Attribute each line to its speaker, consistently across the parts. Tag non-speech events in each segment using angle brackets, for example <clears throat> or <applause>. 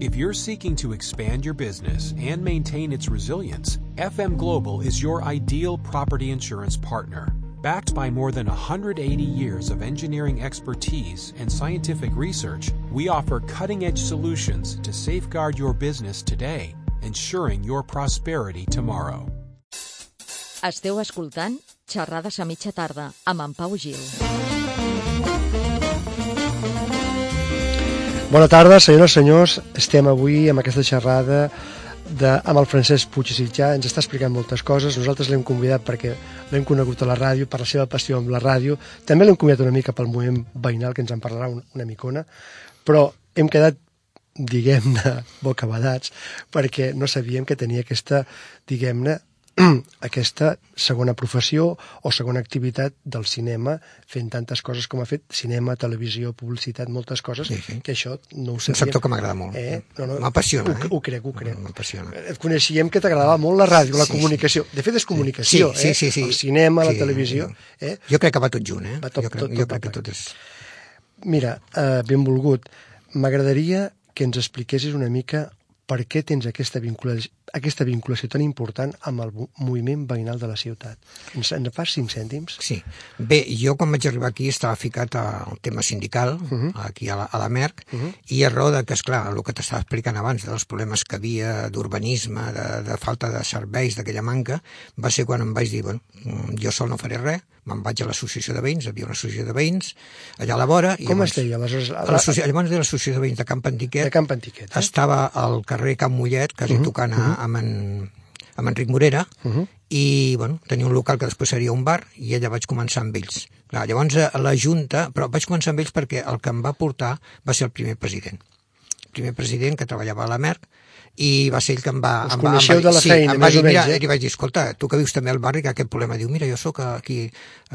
Speaker 1: If you're seeking to expand your business and maintain its resilience, FM Global is your ideal property insurance partner. Backed by more than 180 years of engineering expertise and scientific research, we offer cutting edge solutions to safeguard your business today, ensuring your prosperity tomorrow.
Speaker 2: Esteu escoltant Xerrades a mitja tarda amb en Pau Gil.
Speaker 3: Bona tarda, senyores i senyors. Estem avui amb aquesta xerrada de, amb el Francesc Puig i Sitjà. Ens està explicant moltes coses. Nosaltres l'hem convidat perquè l'hem conegut a la ràdio, per la seva passió amb la ràdio. També l'hem convidat una mica pel moviment veïnal, que ens en parlarà una, una micona. Però hem quedat diguem-ne, <laughs> bocabadats, perquè no sabíem que tenia aquesta, diguem-ne, <clears throat> aquesta segona professió o segona activitat del cinema, fent tantes coses com ha fet, cinema, televisió, publicitat, moltes coses,
Speaker 4: Sí, sí.
Speaker 3: que això no ho sabíem.
Speaker 4: un sector que m'agrada molt.
Speaker 3: Eh? No, no,
Speaker 4: M'apassiona,
Speaker 3: ho,
Speaker 4: eh?
Speaker 3: Ho crec, ho crec.
Speaker 4: M'apassiona.
Speaker 3: Et coneixíem que t'agradava molt la ràdio, la
Speaker 4: Sí,
Speaker 3: comunicació. De fet, és comunicació,
Speaker 4: sí,
Speaker 3: eh?
Speaker 4: sí, sí.
Speaker 3: El cinema, la
Speaker 4: Sí,
Speaker 3: televisió. Eh?
Speaker 4: Jo crec que va tot junt, eh?
Speaker 3: Va tot-
Speaker 4: jo crec,
Speaker 3: tot-
Speaker 4: jo
Speaker 3: tot
Speaker 4: crec
Speaker 3: va
Speaker 4: que tot és...
Speaker 3: Mira, eh, benvolgut, m'agradaria que ens expliquessis una mica per què tens aquesta vinculació, aquesta vinculació tan important amb el mo- moviment veïnal de la ciutat. Ens en fas cinc cèntims?
Speaker 4: Sí. Bé, jo quan vaig arribar aquí estava ficat al tema sindical, uh -huh. aquí a la, a la Merck, uh -huh. i a de que, esclar, el que t'estava explicant abans, dels problemes que havia d'urbanisme, de, de falta de serveis, d'aquella manca, va ser quan em vaig dir, bueno, jo sol no faré res, me'n vaig a l'associació de veïns, havia una associació de veïns, allà a la vora... i
Speaker 3: Com
Speaker 4: llavors-
Speaker 3: es deia, aleshores?
Speaker 4: A l'associ- Llavors de l'associació de veïns de Camp Antiquet,
Speaker 3: De Camp Antiquet, eh?
Speaker 4: estava al carrer Camp Mollet, quasi uh -huh, tocant uh -huh. amb, en, amb Enric Morera, uh -huh. i bueno, tenia un local que després seria un bar, i allà vaig començar amb ells. Clar, llavors a la Junta, però vaig començar amb ells perquè el que em va portar va ser el primer president. El primer president que treballava a la Merck, i va ser ell que em va...
Speaker 3: Us
Speaker 4: em va, em va,
Speaker 3: de la
Speaker 4: sí,
Speaker 3: feina,
Speaker 4: em va
Speaker 3: més
Speaker 4: dir,
Speaker 3: o menys,
Speaker 4: mira,
Speaker 3: eh?
Speaker 4: i li vaig dir, escolta, tu que vius també al barri, que aquest problema, diu, mira, jo sóc aquí,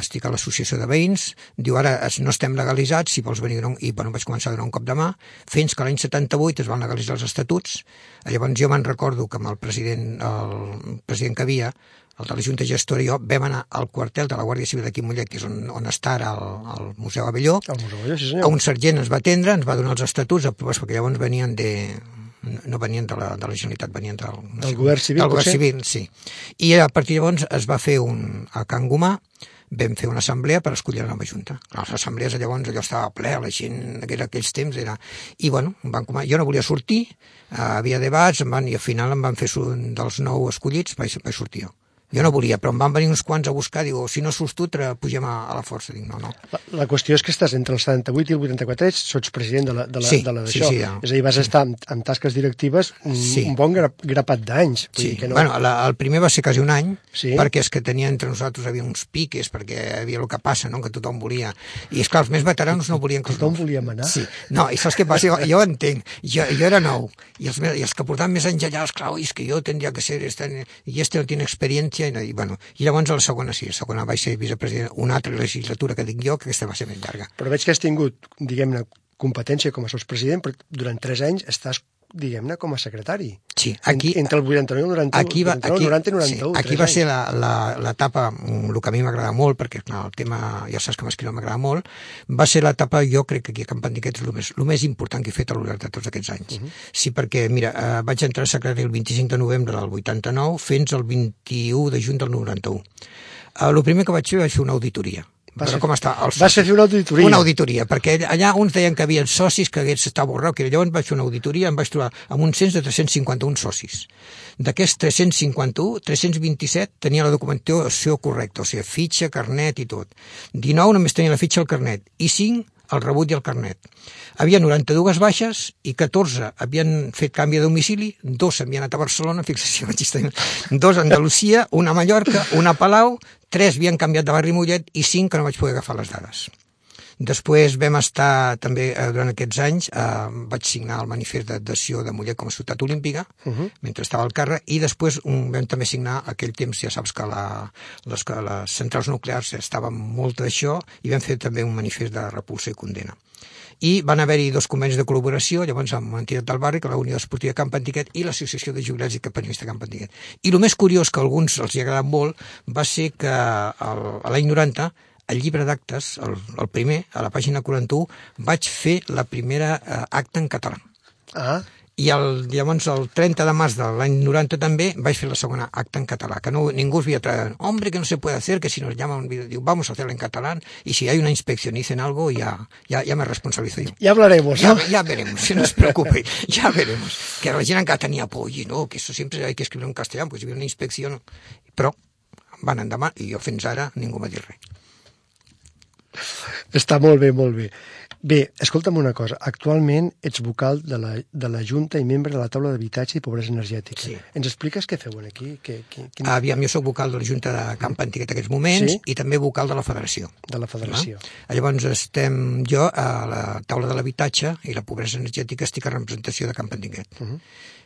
Speaker 4: estic a l'associació de veïns, diu, ara no estem legalitzats, si vols venir, i bueno, vaig començar a donar un cop de mà, fins que l'any 78 es van legalitzar els estatuts, llavors jo me'n recordo que amb el president, el president que havia, el de la Junta Gestora i jo, vam anar al quartel de la Guàrdia Civil d'aquí Mollet, que és on, on està ara el, el Museu Avelló,
Speaker 3: El Museu Valló, sí senyor.
Speaker 4: un sergent ens va atendre, ens va donar els estatuts aprovats, perquè llavors venien de no venien de la, de la Generalitat, venien del, no
Speaker 3: Del govern civil,
Speaker 4: Del govern civil, sí. I a partir de llavors es va fer un, a Can Gomà, vam fer una assemblea per escollir la nova Junta. Les assemblees llavors allò estava ple, la gent, que era aquells temps, era... I bueno, van començar, jo no volia sortir, eh, havia debats, em van, i al final em van fer su- dels nou escollits, vaig, vaig sortir jo. Jo no volia, però em van venir uns quants a buscar, diu, si no surts tu, pugem a, a la força. Dic, no, no.
Speaker 3: La, la qüestió és que estàs entre el 78 i el 84 anys, sots president de la, de la,
Speaker 4: Sí,
Speaker 3: de la
Speaker 4: sí, sí, ja.
Speaker 3: És a dir, vas estar amb, amb tasques directives un,
Speaker 4: Sí.
Speaker 3: un bon gra, grapat d'anys.
Speaker 4: Sí,
Speaker 3: dir que
Speaker 4: no... bueno, la, el primer va ser quasi un any,
Speaker 3: Sí.
Speaker 4: perquè és que tenia entre nosaltres havia uns piques, perquè havia el que passa, no? que tothom volia... I és clar, els més veteranos no volien que
Speaker 3: Tothom volia manar.
Speaker 4: Sí, no, i saps què passa? Jo, jo entenc, jo, jo era nou, i els, i els que portaven més anys allà, esclar, és que jo tendria que ser, este, i este no tiene experiencia, i, i, bueno, i llavors la segona sí, la segona vaig ser vicepresident, una altra legislatura que dic jo, que aquesta va ser més llarga.
Speaker 3: Però veig que has tingut, diguem-ne, competència com a sotspresident, però durant tres anys estàs, diguem-ne, com a secretari.
Speaker 4: Sí, aquí,
Speaker 3: En- entre el 89 i el 91,
Speaker 4: aquí va,
Speaker 3: 89,
Speaker 4: aquí,
Speaker 3: 90 i 91.
Speaker 4: sí, aquí va
Speaker 3: anys.
Speaker 4: ser la- la- l'etapa, mm, el que a mi m'agrada molt, perquè clar, el tema, ja saps que m'escriu m'agrada molt, va ser l'etapa, jo crec que aquí a Antiquet és el més, el més important que he fet a lo llarg de tots aquests anys.
Speaker 3: Mhm.
Speaker 4: Uh -huh. Sí, perquè, mira, eh, vaig entrar a secretari el 25 de novembre del 89 fins al 21 de juny del 91. Eh, el primer que vaig fer vaig fer una auditoria. Veure
Speaker 3: fer-
Speaker 4: com està el
Speaker 3: Vas fer una auditoria.
Speaker 4: Una auditoria, perquè allà uns deien que havia socis que hagués estat borrau, que llavors vaig fer una auditoria, em vaig trobar amb un cens de 351 socis. D'aquests 351, 327 tenia la documentació correcta, o sigui, fitxa, carnet i tot. 19 només tenia la fitxa i el carnet, i 5 el rebut i el carnet. Havia 92 baixes i 14 havien fet canvi de domicili, dos havien anat a Barcelona, fixació, dos a Andalusia, una a Mallorca, una a Palau, tres havien canviat de barri Mollet i cinc que no vaig poder agafar les dades. Després vam estar també eh, durant aquests anys, eh, vaig signar el manifest d'adhesió de Mollet com a ciutat olímpica, uh -huh. mentre estava al càrrec, i després um, vam també signar aquell temps, ja saps que, la, les, les centrals nuclears estaven molt d'això, i vam fer també un manifest de repulsa i condena. I van haver-hi dos convenis de col·laboració, llavors amb una entitat del barri, que la Unió Esportiva Camp Antiquet i l'Associació de Jubilats i Campanista Camp Antiquet. I el més curiós, que a alguns els hi ha agradat molt, va ser que l'any 90 el llibre d'actes, el, el primer, a la pàgina 41, vaig fer la primera eh, acta en català.
Speaker 3: Ah,
Speaker 4: I el, llavors, el 30 de març de l'any 90 també, vaig fer la segona acta en català, que no, ningú es havia traído. Hombre, que no se puede hacer, que si nos llaman, diu, vamos a hacerlo en catalán, y si hay una inspección y dicen algo, ya, ya, ya me responsabilizo yo.
Speaker 3: Ja hablaremos,
Speaker 4: Ya,
Speaker 3: ¿no?
Speaker 4: ya veremos, no es preocupe, ya veremos. Que la gent encara tenia por, i no, que eso siempre hay que escribir en castellà, pues hi havia una inspecció, però van endavant i jo fins ara ningú m'ha dit res.
Speaker 3: Està molt bé, molt bé. Bé, escolta'm una cosa. Actualment ets vocal de la, de la Junta i membre de la taula d'habitatge i pobresa energètica.
Speaker 4: Sí.
Speaker 3: Ens expliques què feu aquí? Que, que, quin...
Speaker 4: Aviam, jo sóc vocal de la Junta de Camp Antiquet en aquests moments
Speaker 3: Sí.
Speaker 4: i també vocal de la Federació.
Speaker 3: De la federació.
Speaker 4: Ah? Llavors estem jo a la taula de l'habitatge i la pobresa energètica estic a representació de Camp Antiquet. Uh -huh.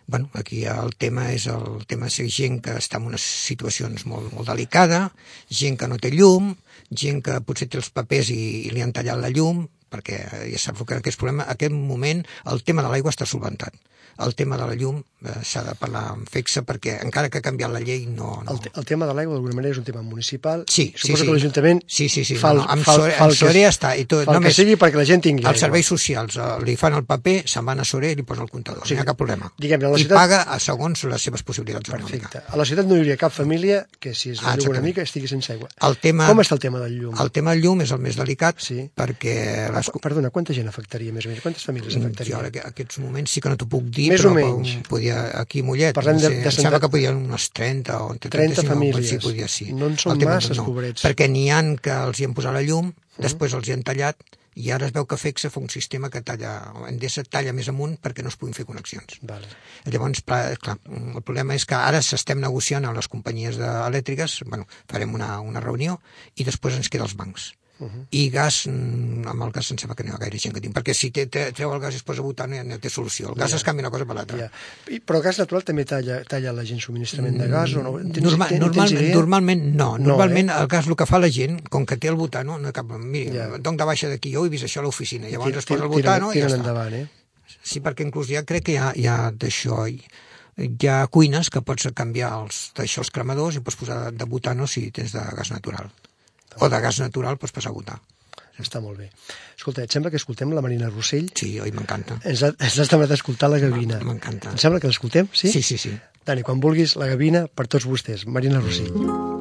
Speaker 4: bueno, aquí el tema és el tema de ser gent que està en unes situacions molt, molt delicada, gent que no té llum, gent que potser té els papers i, i li han tallat la llum, perquè ja el que aquest problema, en aquest moment el tema de l'aigua està solventat. El tema de la llum eh, s'ha de parlar amb fexa perquè encara que ha canviat la llei no... no...
Speaker 3: El, te, el tema de l'aigua d'alguna manera és un tema municipal.
Speaker 4: Sí,
Speaker 3: Suposo
Speaker 4: sí, sí.
Speaker 3: que l'Ajuntament
Speaker 4: Sí, sí, sí.
Speaker 3: fa, el-
Speaker 4: no, amb
Speaker 3: fa,
Speaker 4: Sore,
Speaker 3: fa el que-
Speaker 4: Sore està. I tot,
Speaker 3: fa el que sigui perquè la gent tingui
Speaker 4: Els
Speaker 3: aigua.
Speaker 4: serveis socials eh, li fan el paper, se'n van a Sore i li posen el comptador.
Speaker 3: sigui,
Speaker 4: no hi ha cap problema.
Speaker 3: diguem-ne, a la
Speaker 4: I
Speaker 3: ciutat-
Speaker 4: paga a segons les seves possibilitats.
Speaker 3: Perfecte. A la ciutat no hi hauria cap família que, si es
Speaker 4: Ah,
Speaker 3: una mica, estigui sense aigua.
Speaker 4: El tema,
Speaker 3: Com està el tema del llum?
Speaker 4: el tema del llum és el més delicat
Speaker 3: Sí.
Speaker 4: perquè les,
Speaker 3: Qu- Perdona, quanta gent afectaria més o menys? Quantes famílies
Speaker 4: jo
Speaker 3: afectaria?
Speaker 4: ara que- aquests moments sí que no t'ho puc dir,
Speaker 3: Més
Speaker 4: però
Speaker 3: o menys.
Speaker 4: podia aquí Mollet,
Speaker 3: Parlem
Speaker 4: no
Speaker 3: de-
Speaker 4: sé,
Speaker 3: de
Speaker 4: em sembla que podien unes 30 o entre
Speaker 3: 30
Speaker 4: 35
Speaker 3: famílies.
Speaker 4: Sí, podia, sí.
Speaker 3: No en són masses, pobrets.
Speaker 4: Perquè n'hi han que els hi han posat la llum, després els hi han tallat, i ara es veu que FEXA fa un sistema que talla, Endesa talla més amunt perquè no es puguin fer connexions.
Speaker 3: Vale.
Speaker 4: Llavors, clar, el problema és que ara s'estem negociant amb les companyies de- elèctriques, bueno, farem una, una reunió i després ens queda els bancs. Uh -huh. I gas, mm, amb el gas em sembla que no hi ha gaire gent que tinc, perquè si té, té, treu el gas i es posa a votar no, no té solució. El gas
Speaker 3: Ja.
Speaker 4: es canvia una cosa per l'altra.
Speaker 3: Ja. I, però gas natural també talla, talla la gent subministrament de gas o no? Tens,
Speaker 4: Norma,
Speaker 3: tens-
Speaker 4: normal,
Speaker 3: tens
Speaker 4: normalment no.
Speaker 3: No,
Speaker 4: Normalment
Speaker 3: eh?
Speaker 4: el gas el que fa la gent, com que té el butano, no hi ha cap... Mira, yeah. de baixa d'aquí, jo he vist això a l'oficina. Llavors es posa el butano i ja està.
Speaker 3: endavant, eh?
Speaker 4: Sí, perquè inclús ja crec que hi ha, hi ha d'això, hi, hi ha cuines que pots canviar els, d'això els cremadors i pots posar de butano si tens de gas natural. O de gas natural passar a butar.
Speaker 3: Està molt bé. Escolta, et sembla que escoltem la Marina Rossell?
Speaker 4: Sí, oi, m'encanta.
Speaker 3: Ens, ha, ens has demanat escoltar la Gavina.
Speaker 4: M'encanta.
Speaker 3: Em sembla que l'escoltem, sí?
Speaker 4: Sí, sí, sí.
Speaker 3: Dani, quan vulguis, la Gavina per tots vostès. Marina Rossell.
Speaker 5: Oh,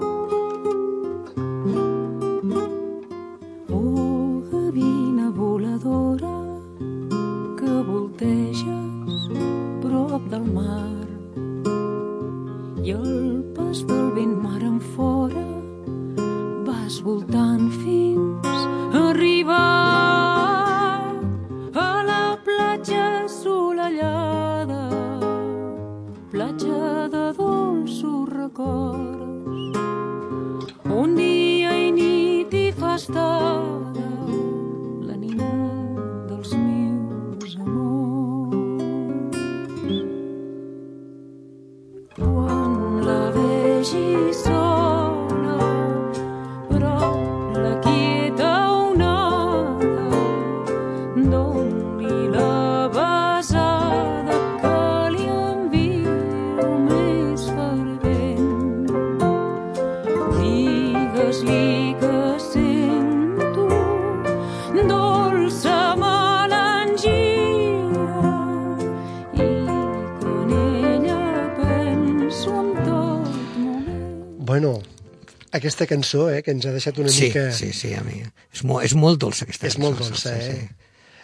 Speaker 3: aquesta cançó, eh, que ens ha deixat una
Speaker 4: Sí,
Speaker 3: mica...
Speaker 4: sí, sí, a mi. És molt, és molt dolça aquesta
Speaker 3: És
Speaker 4: cançó,
Speaker 3: molt dolça,
Speaker 4: sí,
Speaker 3: eh?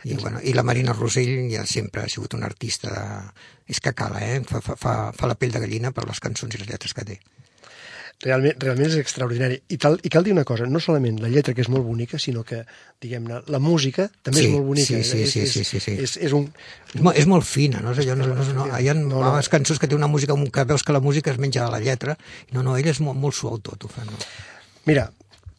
Speaker 4: Sí. I, bueno, I la Marina Rosell ja sempre ha sigut una artista... De... És que cala, eh? Fa, fa, fa, fa la pell de gallina per les cançons i les lletres que té.
Speaker 3: Realment, realment és extraordinari. I, tal, I cal dir una cosa, no solament la lletra, que és molt bonica, sinó que, diguem-ne, la música també
Speaker 4: Sí,
Speaker 3: és molt bonica.
Speaker 4: sí, sí,
Speaker 3: és,
Speaker 4: sí,
Speaker 3: és,
Speaker 4: sí, sí, sí.
Speaker 3: És, és un...
Speaker 4: És molt, és molt fina, no? És allò, no, no, no, hi ha
Speaker 3: No,
Speaker 4: no,
Speaker 3: no.
Speaker 4: no. cançons que té una música que veus que la música es menja de la lletra. No, no, ell és molt, molt suau tot, ho fa, no?
Speaker 3: Mira,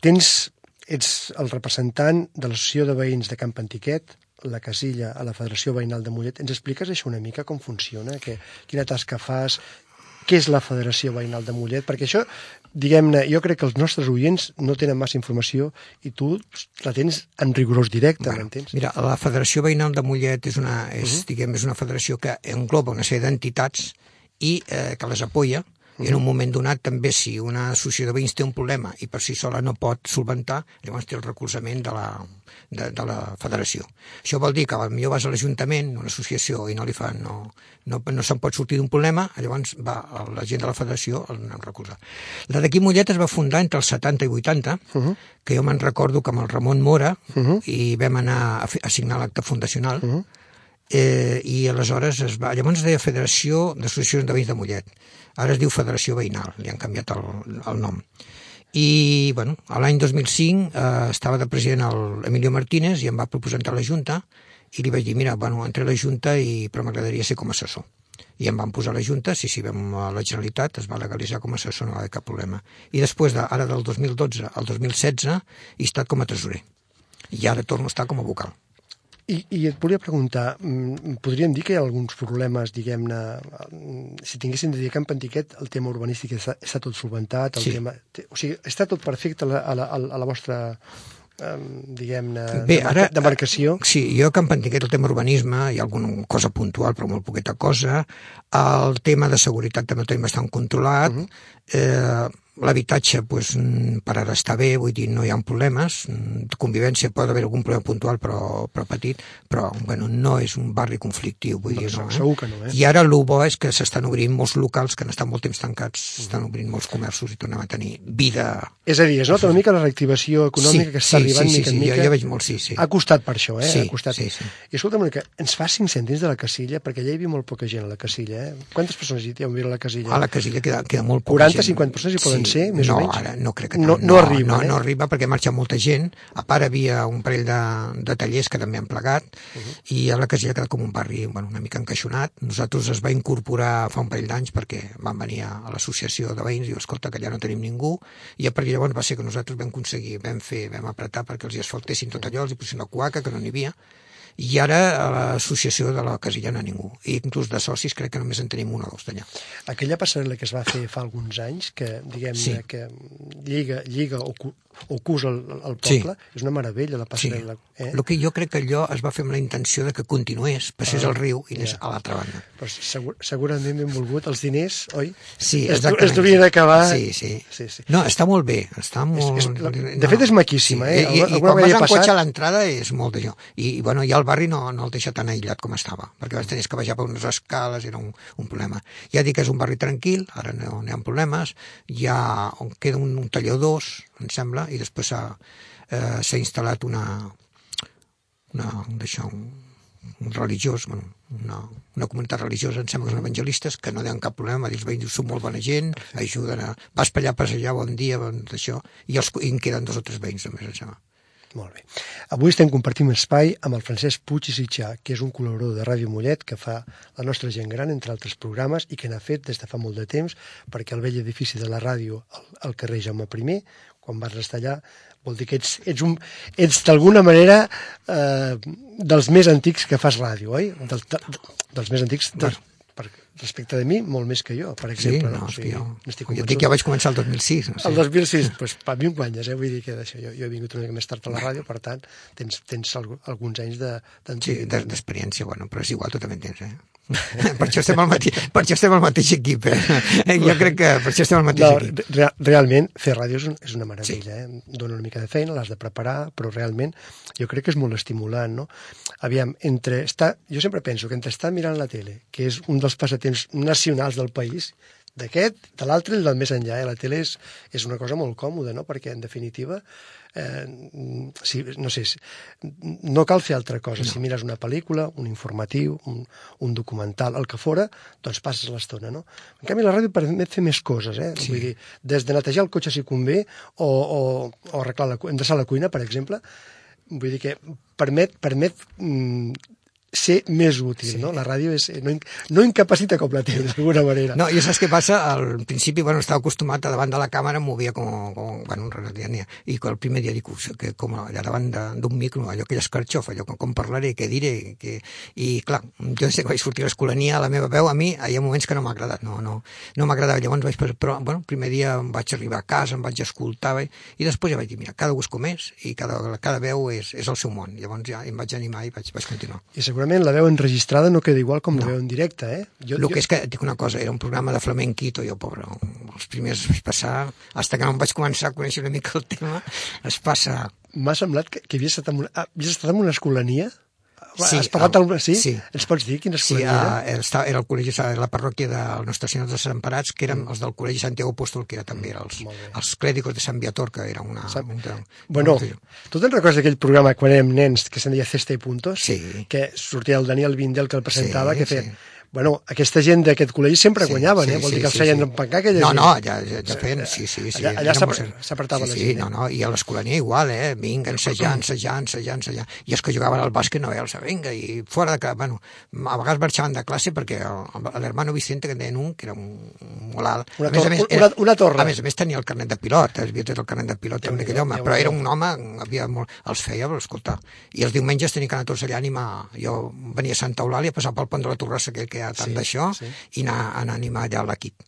Speaker 3: tens, ets el representant de l'Associació de Veïns de Camp Antiquet, la casilla a la Federació Veïnal de Mollet. Ens expliques això una mica, com funciona? Que, quina tasca fas? Què és la Federació Veïnal de Mollet? Perquè això, diguem-ne, jo crec que els nostres oients no tenen massa informació i tu la tens en rigorós directe,
Speaker 4: Bueno,
Speaker 3: m'entens?
Speaker 4: mira, la Federació Veïnal de Mollet és una, és, uh -huh. diguem, és una federació que engloba una sèrie d'entitats i eh, que les apoya I en un moment donat també si una associació de veïns té un problema i per si sola no pot solventar, llavors té el recolzament de la, de, de la federació. Això vol dir que potser vas a l'Ajuntament, una associació, i no li fan, no, no, no se'n pot sortir d'un problema, llavors va a la gent de la federació a recolzar. La d'aquí Mollet es va fundar entre els 70 i 80, uh -huh. que jo me'n recordo que amb el Ramon Mora uh -huh. i vam anar a, a signar l'acte fundacional, uh -huh eh, i aleshores es va, llavors es deia Federació d'Associacions de Veïns de Mollet ara es diu Federació Veïnal, li han canviat el, el nom i bueno, l'any 2005 eh, estava de president el Emilio Martínez i em va proposar entrar a la Junta i li vaig dir, mira, bueno, entré a la Junta i, però m'agradaria ser com a assessor i em van posar a la Junta, si sí, sí, vam a la Generalitat, es va legalitzar com a assessor, no va haver cap problema. I després, de, ara del 2012 al 2016, he estat com a tresorer. I ara torno a estar com a vocal.
Speaker 3: I, I et volia preguntar, mm, podríem dir que hi ha alguns problemes, diguem-ne, mm, si tinguéssim de dir que en Pantiquet el tema urbanístic està, està tot solventat, el
Speaker 4: Sí.
Speaker 3: tema, o sigui, està tot perfecte a la, a la, a la vostra, eh, diguem-ne,
Speaker 4: Bé,
Speaker 3: demarca-
Speaker 4: ara-
Speaker 3: demarcació?
Speaker 4: Sí, jo que em pantiquet el tema urbanisme, hi ha alguna cosa puntual, però molt poqueta cosa. El tema de seguretat també el tenim bastant controlat. Uh -huh. eh, L'habitatge, pues, mm, per ara està bé, vull dir, no hi ha problemes. Mm, De convivència pot haver algun problema puntual, però, però petit, però bueno, no és un barri conflictiu, vull dir, no.
Speaker 3: segur que no, eh?
Speaker 4: I ara el bo és que s'estan obrint molts locals que han estat molt temps tancats, s'estan obrint molts comerços i tornem a tenir vida
Speaker 3: És a dir, es nota una mica la reactivació econòmica que està arribant
Speaker 4: sí,
Speaker 3: mica
Speaker 4: sí,
Speaker 3: en
Speaker 4: sí,
Speaker 3: mica.
Speaker 4: Jo, jo veig molt, sí, sí.
Speaker 3: Ha costat per això, eh?
Speaker 4: Sí,
Speaker 3: ha costat.
Speaker 4: sí, sí.
Speaker 3: I escolta'm una mica, ens fa 5 cèntims de la casilla, perquè allà hi havia molt poca gent a la casilla, eh? Quantes persones hi ha a la casilla?
Speaker 4: A la casilla queda, queda molt poca
Speaker 3: 40,
Speaker 4: gent.
Speaker 3: 50 persones hi poden ser, més
Speaker 4: no,
Speaker 3: o menys?
Speaker 4: ara no crec que
Speaker 3: No-
Speaker 4: tant.
Speaker 3: no arriba,
Speaker 4: no,
Speaker 3: eh?
Speaker 4: no arriba perquè marxa molta gent. A part havia un parell de, de tallers que també han plegat uh -huh. i a la casilla queda com un barri bueno, una mica encaixonat. Nosaltres es va incorporar fa un parell d'anys perquè van venir a, l'associació de veïns i diu, escolta, que allà no tenim ningú i a partir llavors va ser que nosaltres vam aconseguir, vam fer, vam apretar perquè els hi asfaltessin tot allò, els hi posessin la cuaca, que no n'hi havia, i ara a l'associació de la casilla no ningú. I inclús de socis crec que només en tenim un o dos d'allà.
Speaker 3: Aquella passarel·la que es va fer fa alguns anys, que diguem-ne
Speaker 4: Sí.
Speaker 3: que lliga, lliga o, cu, o cusa el, el
Speaker 4: Sí.
Speaker 3: poble, és una meravella la
Speaker 4: Sí.
Speaker 3: passarel·la. Eh?
Speaker 4: El que jo crec que allò es va fer amb la intenció de que continués, passés
Speaker 3: Ah,
Speaker 4: al riu i anés
Speaker 3: ja.
Speaker 4: a l'altra banda.
Speaker 3: Però segur, segurament benvolgut, els diners, oi?
Speaker 4: Sí,
Speaker 3: es,
Speaker 4: exactament.
Speaker 3: es devien acabar...
Speaker 4: Sí, sí.
Speaker 3: sí, sí.
Speaker 4: No, està molt bé, està molt...
Speaker 3: és- la- de fet és maquíssima, eh?
Speaker 4: I, i, i quan vas en
Speaker 3: passat-
Speaker 4: cotxe a l'entrada és molt d'allò. I, i, bueno, ja el barri no, no el deixa tan aïllat com estava, perquè vas tenir que baixar per unes escales, era un, un problema. Ja dic que és un barri tranquil, ara no, no hi ha problemes, hi ha, on queda un, un talló dos, em sembla, i després s'ha eh, instal·lat una, una, d'això, un, un religiós, bueno, una, una comunitat religiosa, em sembla que són evangelistes, que no tenen cap problema, dius, veïns són molt bona gent, ajuden a... Vas per allà a passejar, bon dia, bon, això, i, els, i en queden dos o tres veïns només, em sembla.
Speaker 3: Molt bé. Avui estem compartint espai amb el Francesc Puig i Sitjà, que és un col·laborador de Ràdio Mollet que fa la nostra gent gran, entre altres programes, i que n'ha fet des de fa molt de temps, perquè el vell edifici de la ràdio, el carrer Jaume I, quan vas estar allà, vol dir que ets, ets, un, ets d'alguna manera eh, dels més antics que fas ràdio, oi? Del, de, dels més antics, de, per, respecte de mi, molt més que jo, per
Speaker 4: Sí,
Speaker 3: exemple.
Speaker 4: no, és que jo,
Speaker 3: n'estic
Speaker 4: jo dic que vaig començar el 2006. No sé.
Speaker 3: El 2006, doncs, per mi un guanyes, eh? vull dir que d'això, jo, jo he vingut una mica més tard a la ràdio, per tant, tens, tens alg alguns anys de,
Speaker 4: Sí, d'experiència, bueno, però és igual, tu també en tens, eh? <laughs> per, això estem al mateix, per això estem al mateix equip, eh? Jo crec que per això estem al mateix
Speaker 3: No,
Speaker 4: equip.
Speaker 3: re realment, fer ràdio és, un, és una meravella, sí. eh? Dóna una mica de feina, l'has de preparar, però realment jo crec que és molt estimulant, no? Aviam, entre estar, jo sempre penso que entre estar mirant la tele, que és un dels passatemps nacionals del país, d'aquest, de l'altre i del més enllà. Eh? La tele és, és una cosa molt còmoda, no? perquè en definitiva eh, si, no sé, no cal fer altra cosa. No. Si mires una pel·lícula, un informatiu, un, un documental, el que fora, doncs passes l'estona, no? En canvi, la ràdio permet fer més coses, eh?
Speaker 4: Sí.
Speaker 3: Vull dir, des de netejar el cotxe si convé, o, o, o arreglar la, endreçar la cuina, per exemple, vull dir que permet, permet mm, ser més útil, sí. no? La ràdio és, no, in- no incapacita com la tele, d'alguna manera.
Speaker 4: No, i saps què passa? Al principi, bueno, estava acostumat a davant de la càmera, em movia com, com bueno, un i el primer dia dic, "Uf, que com allà davant d'un micro, allò que escarxof, allò com, com parlaré, què diré, que... i clar, jo des que vaig sortir a l'escolania, la meva veu, a mi, hi ha moments que no m'ha agradat, no, no, no m'agradava, llavors vaig, però, bueno, el primer dia em vaig arribar a casa, em vaig escoltar, i, i després ja vaig dir, mira, cada gust com és, i cada, cada veu és, és el seu món, llavors ja em vaig animar i vaig, vaig continuar.
Speaker 3: I segurament segurament la veu enregistrada no queda igual com la veu en directe, eh? Jo,
Speaker 4: El que és que, dic una cosa, era un programa de flamenquito, jo, pobre, els primers vaig passar, hasta que no em vaig començar a conèixer una mica el tema, es passa...
Speaker 3: M'ha semblat que, que havies estat en una, ah, havies estat en una escolania?
Speaker 4: Sí,
Speaker 3: Has parlat
Speaker 4: el-.
Speaker 3: Sí?
Speaker 4: sí.
Speaker 3: Ens pots dir quina
Speaker 4: Sí,
Speaker 3: escolania
Speaker 4: a, era, era el col·legi, era la parròquia de Nostra Senyora dels Desemparats, que eren els del col·legi Santiago Apóstol, que era també els,
Speaker 3: Mm. bé.
Speaker 4: els clèdicos de Sant Viator, que era una...
Speaker 3: Sap-
Speaker 4: una
Speaker 3: Bueno,
Speaker 4: una-
Speaker 3: tu te'n recordes d'aquell programa quan érem nens que se'n deia Cesta i Puntos?
Speaker 4: Sí.
Speaker 3: Que sortia el Daniel Vindel que el presentava,
Speaker 4: Sí,
Speaker 3: que feia...
Speaker 4: sí.
Speaker 3: Bueno, aquesta gent d'aquest col·legi sempre
Speaker 4: Sí,
Speaker 3: guanyaven,
Speaker 4: sí,
Speaker 3: eh? Vol
Speaker 4: sí,
Speaker 3: dir que els
Speaker 4: sí,
Speaker 3: feien
Speaker 4: sí.
Speaker 3: empancar aquella
Speaker 4: No,
Speaker 3: gent.
Speaker 4: no, ja, ja, ja feien, sí, sí, sí.
Speaker 3: Allà- allà s'apretava
Speaker 4: sí,
Speaker 3: la
Speaker 4: sí,
Speaker 3: gent, eh?
Speaker 4: no, no, i a l'escolania igual, eh? Vinga, ensejant, ensejant, ensejant, ensejant. I els que jugaven al bàsquet no veus, vinga, i fora de que, bueno, a vegades marxaven de classe perquè l'hermano Vicente, que en deien un, que era un, molt alt.
Speaker 3: Una
Speaker 4: a més a més,
Speaker 3: una- una torre.
Speaker 4: A més a més tenia el carnet de pilot, eh? havia tret el carnet de pilot també aquell home, però era un home, havia molt, els feia, però escolta, i els diumenges tenia que anar tots allà a animar, jo venia a Santa Eulàlia, passar pel pont de la Torrassa, aquell que ha tant
Speaker 3: Sí,
Speaker 4: d'això,
Speaker 3: sí.
Speaker 4: i anar, anar a animar allà l'equip.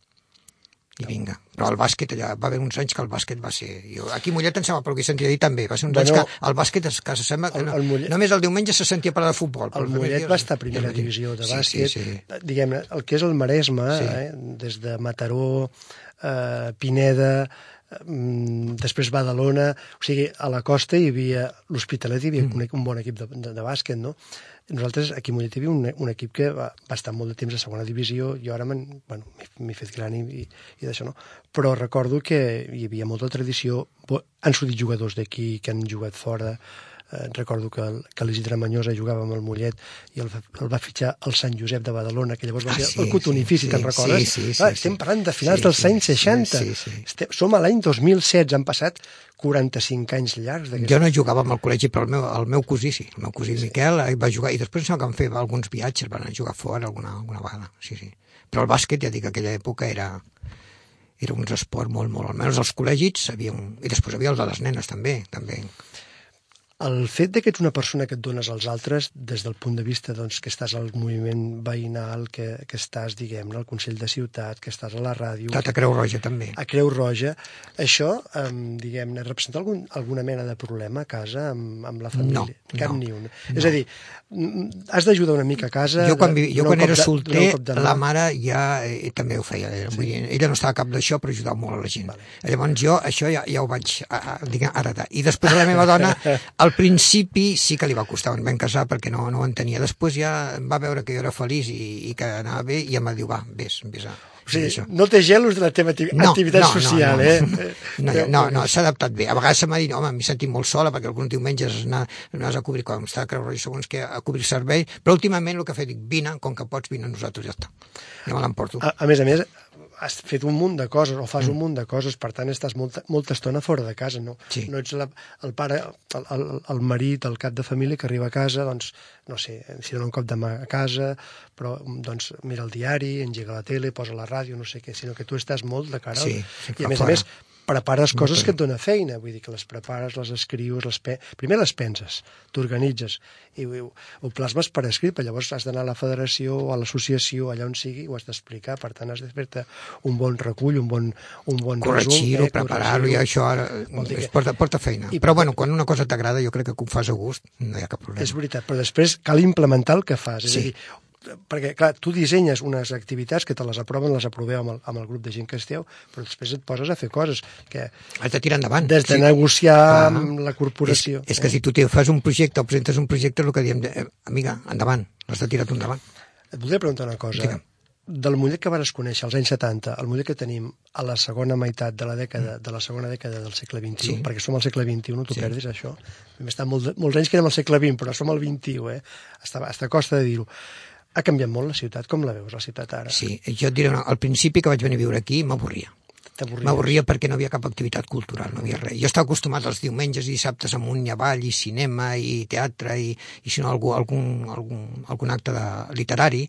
Speaker 4: I vinga. Però el bàsquet allà, va haver uns anys que el bàsquet va ser... Jo, aquí a Mollet em sembla, però que sentia dir també, va ser uns
Speaker 3: Bueno,
Speaker 4: anys que el bàsquet es, que se sembla que
Speaker 3: el-
Speaker 4: no,
Speaker 3: el Mollet-
Speaker 4: només el diumenge se sentia parlar de futbol.
Speaker 3: El Mollet va estar a primera divisió de
Speaker 4: sí,
Speaker 3: bàsquet.
Speaker 4: Sí, sí.
Speaker 3: Diguem-ne, el que és el Maresme,
Speaker 4: Sí.
Speaker 3: eh? des de Mataró, eh, Pineda, després Badalona, o sigui, a la costa hi havia l'Hospitalet, hi havia
Speaker 4: Mm.
Speaker 3: un, un bon equip de, de, de bàsquet, no? Nosaltres aquí a Mollet hi havia un, un equip que va, va estar molt de temps a segona divisió, jo ara m'he bueno, fet gran i, i, i d'això no, però recordo que hi havia molta tradició, han sortit jugadors d'aquí que han jugat fora, eh, recordo que, el, que l'Isidre Manyosa jugava amb el Mollet i el, el va fitxar el Sant Josep de Badalona, que llavors va
Speaker 4: Ah,
Speaker 3: ser
Speaker 4: sí,
Speaker 3: el cotonifici,
Speaker 4: sí,
Speaker 3: te'n
Speaker 4: sí,
Speaker 3: recordes?
Speaker 4: sí, sí, sí,
Speaker 3: estem
Speaker 4: sí.
Speaker 3: parlant de finals
Speaker 4: Sí,
Speaker 3: dels
Speaker 4: sí,
Speaker 3: anys
Speaker 4: sí,
Speaker 3: 60.
Speaker 4: sí, sí.
Speaker 3: Estem, som a l'any 2016, han passat 45 anys llargs.
Speaker 4: Jo no jugava amb el col·legi, però el meu, el meu cosí sí. El meu cosí sí. Miquel va jugar, i després que van fer alguns viatges, van jugar fora alguna, alguna vegada. Sí, sí. Però el bàsquet, ja dic, que aquella època era, era un esport molt, molt... Almenys els col·legis, havia un... i després havia el de les nenes també. també.
Speaker 3: El fet de que ets una persona que et dones als altres, des del punt de vista doncs, que estàs al moviment veïnal, que, que estàs, diguem-ne, al Consell de Ciutat, que estàs a la ràdio,
Speaker 4: Tata Creu Roja també.
Speaker 3: a Creu Roja, això, um, diguem-ne, representa algun, alguna mena de problema a casa amb, amb la família?
Speaker 4: No,
Speaker 3: Cap
Speaker 4: no,
Speaker 3: ni un. És a dir, has d'ajudar una mica a casa...
Speaker 4: Jo quan, vi- jo quan era solter,
Speaker 3: de
Speaker 4: la mare ja eh, també ho feia. Era, sí. vull dir, ella no estava a cap d'això, però ajudava molt a la gent. Vale. Llavors jo això ja, ja ho vaig a, a, diguem, heredar. I després a la meva dona, <laughs> al principi sí que li va costar, ens vam casar perquè no, no ho entenia. Després ja va veure que jo era feliç i, i que anava bé i em va dir, va, vés, vés a...
Speaker 3: O sigui,
Speaker 4: això.
Speaker 3: no té gelos de la teva acti- activitat social, <laughs>
Speaker 4: no,
Speaker 3: eh?
Speaker 4: No, no, no, no s'ha adaptat bé. A vegades se m'ha dit, home, m'he sentit molt sola perquè alguns diumenges anaves a cobrir, com està a Creu Roja, segons que a cobrir servei, però últimament el que he fet, dic, vine, com que pots, vine, nosaltres ja està. Ja me l'emporto.
Speaker 3: A, a més a més, has fet un munt de coses, o fas mm. un munt de coses, per tant estàs molta, molta estona fora de casa, no,
Speaker 4: Sí.
Speaker 3: no ets la, el pare, el, el, el marit, el cap de família que arriba a casa, doncs, no sé, si dona un cop de mà a casa, però doncs mira el diari, engega la tele, posa la ràdio, no sé què, sinó que tu estàs molt de cara,
Speaker 4: Sí, sí,
Speaker 3: i a més
Speaker 4: fora.
Speaker 3: a més prepares coses que et dona feina, vull dir que les prepares, les escrius, les pe... primer les penses, t'organitzes, i ho, ho plasmes per escrit, però llavors has d'anar a la federació o a l'associació, allà on sigui, ho has d'explicar, per tant has de fer-te un bon recull, un bon, un bon
Speaker 4: corregir-ho,
Speaker 3: resum,
Speaker 4: preparar-ho, i això ara
Speaker 3: que-
Speaker 4: porta, porta feina.
Speaker 3: I-
Speaker 4: Però bueno, quan una cosa t'agrada, jo crec que ho fas a gust, no hi ha cap problema.
Speaker 3: És veritat, però després cal implementar el que fas. És
Speaker 4: Sí.
Speaker 3: a dir, perquè, clar, tu dissenyes unes activitats que te les aproven, les aproveu amb el, amb el grup de gent que esteu, però després et poses a fer coses que
Speaker 4: Has de tirar endavant.
Speaker 3: des de
Speaker 4: Sí.
Speaker 3: negociar
Speaker 4: Ah.
Speaker 3: amb la corporació...
Speaker 4: És, és que si tu te fas un projecte o presentes un projecte, el que diem, eh, amiga, endavant, l'has de tirar endavant.
Speaker 3: Et voldria preguntar una cosa.
Speaker 4: Digue'm.
Speaker 3: Del Mollet que vas conèixer als anys 70, el Mollet que tenim a la segona meitat de la dècada de la segona dècada del segle XXI,
Speaker 4: Sí.
Speaker 3: perquè som al segle XXI, no t'ho
Speaker 4: Sí.
Speaker 3: perdis, això. Hem estat molts, molts anys que érem al segle XX, però som al XXI, eh? Està, està costa de dir-ho. Ha canviat molt la ciutat, com la veus, la ciutat ara?
Speaker 4: Sí, jo et diré, una, al principi que vaig venir a viure aquí m'avorria. M'avorria perquè no havia cap activitat cultural, no havia res. Jo estava acostumat als diumenges i dissabtes amunt i avall, i cinema, i teatre, i, i si no algú, algun, algun, algun acte de, literari,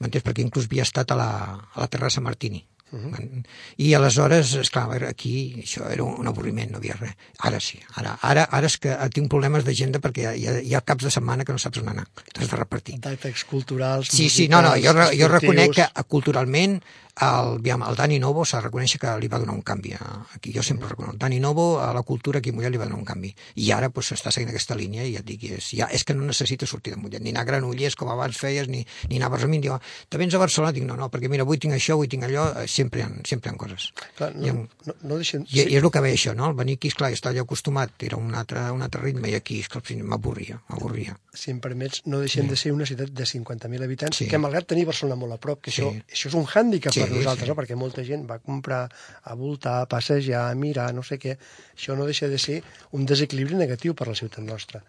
Speaker 4: m'entens? Perquè inclús havia estat a la, a la terrassa Martini. Uh -huh. I aleshores, esclar, aquí això era un avorriment, no havia res. Ara sí, ara, ara, ara és que tinc problemes d'agenda perquè hi ha, hi, ha, caps de setmana que no saps on anar, t'has de repartir.
Speaker 3: D'actes culturals,
Speaker 4: Sí, sí, no, no, jo, jo reconec que culturalment el, aviam, el Dani Novo s'ha de reconèixer que li va donar un canvi a- aquí. Jo sempre reconec. El Dani Novo a la cultura aquí a Mollet li va donar un canvi. I ara pues, s'està seguint aquesta línia i ja et dic, és, ja, és que no necessita sortir de Mollet, ni anar a Granollers com abans feies, ni, ni anar a Barcelona. Diu, te vens a Barcelona? Dic, no, no, perquè mira, avui tinc això, avui tinc allò, eh, sempre hi ha, sempre hi ha coses.
Speaker 3: Clar,
Speaker 4: I,
Speaker 3: no,
Speaker 4: em-
Speaker 3: no, no deixem...
Speaker 4: i, i és el que veia això, no? El venir aquí, esclar, estar allò acostumat, era un altre, un altre ritme, i aquí, esclar, m'avorria, m'avorria.
Speaker 3: si em permets, no deixem de ser una ciutat de 50.000 habitants,
Speaker 4: Sí.
Speaker 3: que malgrat tenir Barcelona molt a prop, que
Speaker 4: Sí.
Speaker 3: això, això és un hàndicap
Speaker 4: Sí,
Speaker 3: per nosaltres,
Speaker 4: sí.
Speaker 3: no? perquè molta gent va comprar, a voltar, a passejar, a mirar, no sé què. Això no deixa de ser un desequilibri negatiu per la ciutat nostra.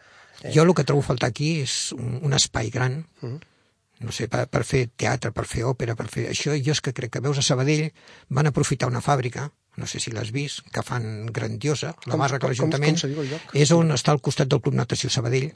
Speaker 4: Eh. Jo el que trobo faltar aquí és un, un espai gran,
Speaker 3: Mhm.
Speaker 4: no sé, per, per fer teatre, per fer òpera, per fer això. Jo és que crec que veus a Sabadell van aprofitar una fàbrica, no sé si l'has vist, que fan grandiosa, la
Speaker 3: Com-
Speaker 4: barra que l'Ajuntament, és on està al costat del Club Natació Sabadell.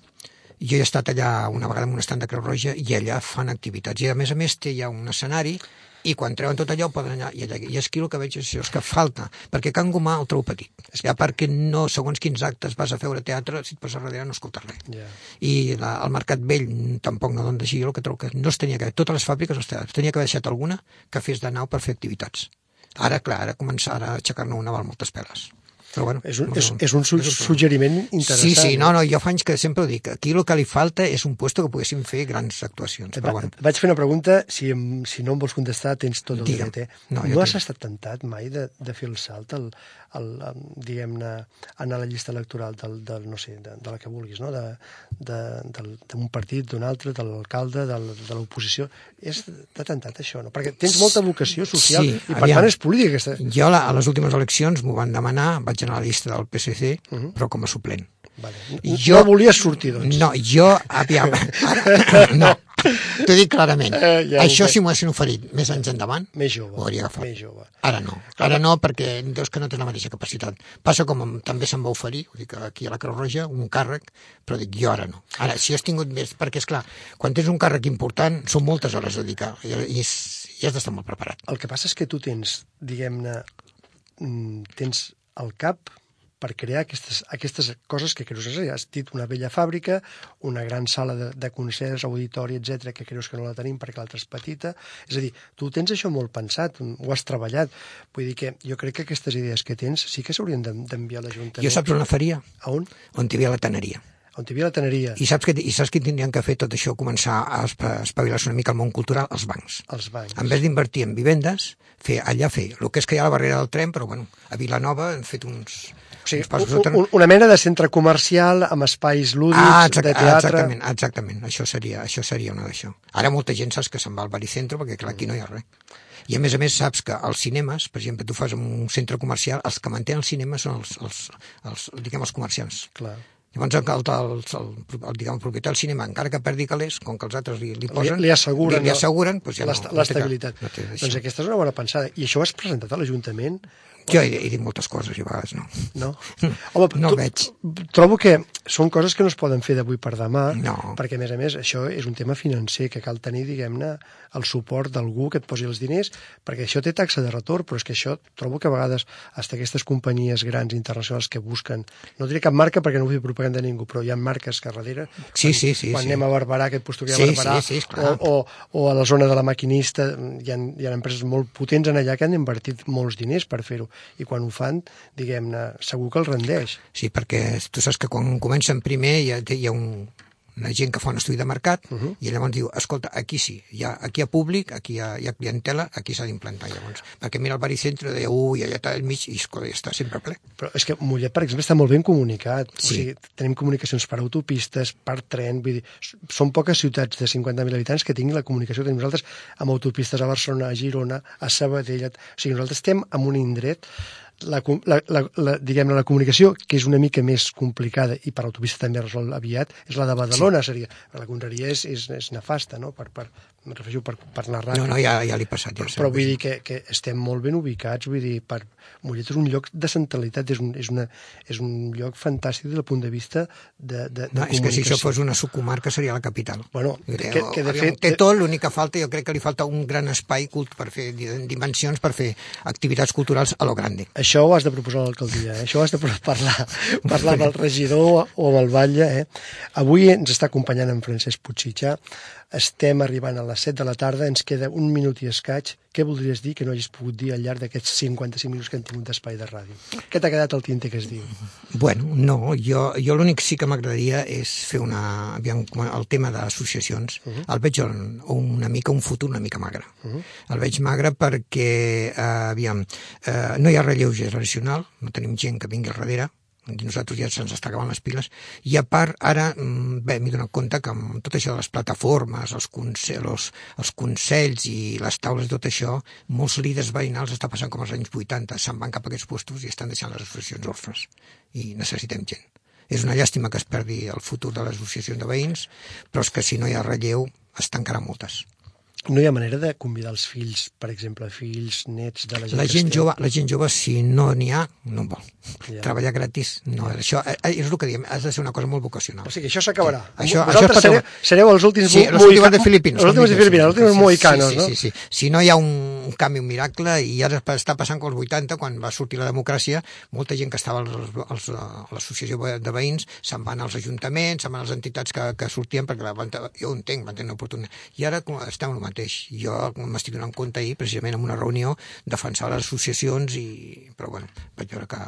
Speaker 4: Jo he estat allà una vegada en un estand de Creu Roja i allà fan activitats. I a més a més té ja un escenari i quan treuen tot allò poden anar i allà. I és que el que veig és és que falta, perquè Can Gomà el trobo petit. I a part que no, segons quins actes vas a veure teatre, si et poses darrere no escoltes res.
Speaker 3: Ja.
Speaker 4: I la, el Mercat Vell tampoc no dona així, jo el que trobo que no es tenia que... Totes les fàbriques es tenia que haver deixat alguna que fes de nau per fer activitats. Ara, clar, ara començar a aixecar-ne una val moltes peles. Però bueno,
Speaker 3: És un,
Speaker 4: no
Speaker 3: és, és un su suggeriment interessant.
Speaker 4: Sí, sí,
Speaker 3: eh?
Speaker 4: no, no, jo fa anys que sempre ho dic. Aquí el que li falta és un puesto que poguéssim fer grans actuacions. Però bueno,
Speaker 3: vaig fer una pregunta, si, si no em vols contestar tens tot el
Speaker 4: Digue'm.
Speaker 3: dret. Eh?
Speaker 4: No,
Speaker 3: No, no has
Speaker 4: tinc.
Speaker 3: estat tentat mai de, de fer el salt, el, el, el, diguem-ne, anar a la llista electoral del, del no sé, de, de la que vulguis, no? de, de, d'un partit, d'un altre, de l'alcalde, del, de l'oposició. És t'ha tentat això, no? Perquè tens molta vocació social
Speaker 4: Sí,
Speaker 3: i per
Speaker 4: aviam.
Speaker 3: tant és política aquesta...
Speaker 4: jo la, a les últimes eleccions m'ho van demanar, vaig anar a la llista del PSC,
Speaker 3: Mhm.
Speaker 4: però com a suplent.
Speaker 3: Vale.
Speaker 4: I
Speaker 3: Jo... No volies sortir, doncs.
Speaker 4: No, jo, aviam, <laughs> ara, no, t'ho dic clarament.
Speaker 3: Eh, ja
Speaker 4: Això si m'ho haguessin oferit més anys endavant,
Speaker 3: Més jove.
Speaker 4: ho hauria agafat.
Speaker 3: Més jove.
Speaker 4: Ara no, ara no perquè veus que no té la mateixa capacitat. Passa com també se'm va oferir, dic aquí a la Creu Roja, un càrrec, però dic jo ara no. Ara, si has tingut més, perquè és clar, quan tens un càrrec important són moltes hores a dedicar i, i, i has d'estar molt preparat.
Speaker 3: El que passa és que tu tens, diguem-ne, mm, tens el cap per crear aquestes, aquestes coses que creus necessàries. Has dit una vella fàbrica, una gran sala de, de concerts, auditori, etc que creus que no la tenim perquè l'altra és petita. És a dir, tu tens això molt pensat, ho has treballat. Vull dir que jo crec que aquestes idees que tens sí que s'haurien d'en- d'enviar a l'Ajuntament.
Speaker 4: Jo saps on la faria?
Speaker 3: A on?
Speaker 4: On hi havia la taneria.
Speaker 3: On hi havia la taneria,
Speaker 4: I saps, que, I saps que tindrien que fer tot això, començar a espa- espavilar-se una mica al món cultural, els bancs.
Speaker 3: els bancs.
Speaker 4: En vez d'invertir en vivendes, fer allà fer. El que és que hi ha la barrera del tren, però bueno, a Vilanova han fet uns,
Speaker 3: O sigui, un, una mena de centre comercial amb espais lúdics,
Speaker 4: Ah, exacte,
Speaker 3: de teatre...
Speaker 4: exactament, exactament. Això seria, això seria una d'això. Ara molta gent saps que se'n va al baricentro perquè clar, aquí no hi ha res. I a més a més saps que els cinemes, per exemple, tu fas en un centre comercial, els que mantenen el cinema són els, els, els, diguem, els comerciants.
Speaker 3: Clar.
Speaker 4: Llavors el, el, el, el, diguem, el propietari del cinema, encara que perdi calés, com que els altres li, li posen...
Speaker 3: li, li asseguren,
Speaker 4: li, li asseguren doncs ja no, no
Speaker 3: l'estabilitat.
Speaker 4: no això.
Speaker 3: doncs aquesta és una bona pensada. I això ho has presentat a l'Ajuntament?
Speaker 4: Jo he, he dit moltes coses i a vegades no.
Speaker 3: No? <laughs> Home,
Speaker 4: No
Speaker 3: tu-
Speaker 4: veig.
Speaker 3: Trobo que són coses que no es poden fer d'avui per demà,
Speaker 4: No.
Speaker 3: perquè, a més a més, això és un tema financer que cal tenir, diguem-ne, el suport d'algú que et posi els diners, perquè això té taxa de retorn, però és que això trobo que a vegades hasta aquestes companyies grans internacionals que busquen, no diré cap marca perquè no vull fer propaganda a ningú, però hi ha marques que darrere,
Speaker 4: Sí,
Speaker 3: quan,
Speaker 4: sí, sí,
Speaker 3: quan
Speaker 4: sí.
Speaker 3: anem a Barberà, que et posturia
Speaker 4: Sí,
Speaker 3: a Barberà,
Speaker 4: sí, sí, esclar.
Speaker 3: o, o, o a la zona de la maquinista, hi ha, hi ha empreses molt potents en allà que han invertit molts diners per fer-ho, i quan ho fan, diguem-ne, segur que el rendeix.
Speaker 4: Sí, perquè tu saps que quan comencen primer hi ha, hi ha un, una gent que fa un estudi de mercat uh -huh. i llavors diu, escolta, aquí sí, hi ha, aquí hi ha públic, aquí hi ha, hi ha clientela, aquí s'ha d'implantar llavors. Perquè mira el baricentro i deia, ui, allà està al mig i escolta, està sempre ple.
Speaker 3: Però és que Mollet, per exemple, està molt ben comunicat.
Speaker 4: Sí.
Speaker 3: O sigui, tenim comunicacions per autopistes, per tren, vull dir, són poques ciutats de 50.000 habitants que tinguin la comunicació que tenim nosaltres amb autopistes a Barcelona, a Girona, a Sabadell... O sigui, nosaltres estem en un indret la, la, la, la, diguem la comunicació, que és una mica més complicada i per autopista també es resol aviat, és la de Badalona, sí. seria. La contraria és, és, és nefasta, no? Per, per, em refereixo per, per anar ràpid.
Speaker 4: No, no, ja, ja l'he passat. Ja.
Speaker 3: Però vull dir que, que estem molt ben ubicats, vull dir, per Mollet és un lloc de centralitat, és un, és una, és un lloc fantàstic des del punt de vista de, de, de
Speaker 4: No, és que si això fos una subcomarca seria la capital.
Speaker 3: Bueno,
Speaker 4: Diré,
Speaker 3: que- que de
Speaker 4: aviam,
Speaker 3: fet-
Speaker 4: Té tot, l'únic que falta, jo crec que li falta un gran espai cult per fer di- dimensions, per fer activitats culturals a lo grande.
Speaker 3: Això ho has de proposar a l'alcaldia, eh? això ho has de parlar, parlar amb el regidor o amb el batlle. Eh? Avui ens està acompanyant en Francesc Puigitxà, estem arribant a les 7 de la tarda, ens queda un minut i escaig. Què voldries dir que no hagis pogut dir al llarg d'aquests 55 minuts que hem tingut d'espai de ràdio? Què t'ha quedat al tinter que es diu?
Speaker 4: Bueno, no, jo, jo l'únic sí que m'agradaria és fer una... Aviam, el tema d'associacions, uh -huh. el veig un, una mica, un futur una mica magre. Uh -huh. El veig magre perquè, eh, aviam, eh, no hi ha relleu generacional, no tenim gent que vingui al darrere, nosaltres ja se'ns està acabant les piles, i a part, ara, mm, bé, m'he donat compte que amb tot això de les plataformes, els, consells, els consells i les taules, tot això, molts líders veïnals està passant com als anys 80, se'n van cap a aquests puestos i estan deixant les associacions orfes, i necessitem gent. És una llàstima que es perdi el futur de les associacions de veïns, però és que si no hi ha relleu, es tancaran moltes.
Speaker 3: No hi ha manera de convidar els fills, per exemple, fills, nets de la gent
Speaker 4: La gent, jove, la gent jove, si no n'hi ha, no en vol.
Speaker 3: Ja.
Speaker 4: Treballar gratis, no. Això eh, és el que diem, has de ser una cosa molt vocacional.
Speaker 3: O sigui, això s'acabarà.
Speaker 4: Això-
Speaker 3: Vosaltres
Speaker 4: això
Speaker 3: sereu, sereu els últims
Speaker 4: Sí, últimos
Speaker 3: mohica-
Speaker 4: de Filipinos.
Speaker 3: Els últims de Filipinos, els últims
Speaker 4: sí,
Speaker 3: mohicanos,
Speaker 4: sí,
Speaker 3: no?
Speaker 4: Sí, sí, sí. Si no hi ha un canvi, un miracle, i ara està passant com els 80, quan va sortir la democràcia, molta gent que estava als, als, a l'associació de veïns se'n van als ajuntaments, se'n van a les entitats que, que sortien, perquè la jo ho entenc, van tenir una oportunitat. I ara estem el mateix. Jo m'estic donant compte ahir, precisament en una reunió, defensar les associacions, i, però bueno, vaig veure que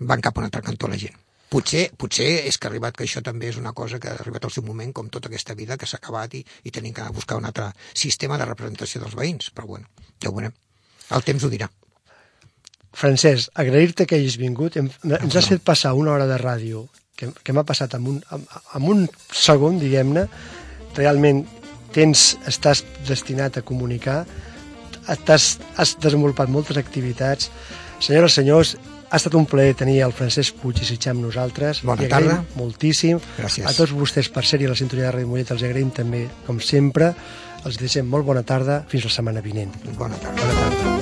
Speaker 4: van cap a un altre cantó la gent. Potser, potser és que ha arribat que això també és una cosa que ha arribat al seu moment, com tota aquesta vida que s'ha acabat i, i tenim que buscar un altre sistema de representació dels veïns. Però bueno, ja ho veurem. El temps ho dirà.
Speaker 3: Francesc, agrair-te que hagis vingut. Hem, ens has fet passar una hora de ràdio que, que m'ha passat en un, en, en un segon, diguem-ne. Realment tens, estàs destinat a comunicar, t'has, has desenvolupat moltes activitats. Senyores, senyors, ha estat un plaer tenir el Francesc Puig i Sitjar amb nosaltres.
Speaker 4: Bona tarda.
Speaker 3: Moltíssim.
Speaker 4: Gràcies.
Speaker 3: A tots vostès per ser-hi a la sintonia de Ràdio Mollet els agraïm també, com sempre. Els desitgem molt bona tarda. Fins la setmana vinent.
Speaker 4: Bona tarda.
Speaker 3: Bona tarda.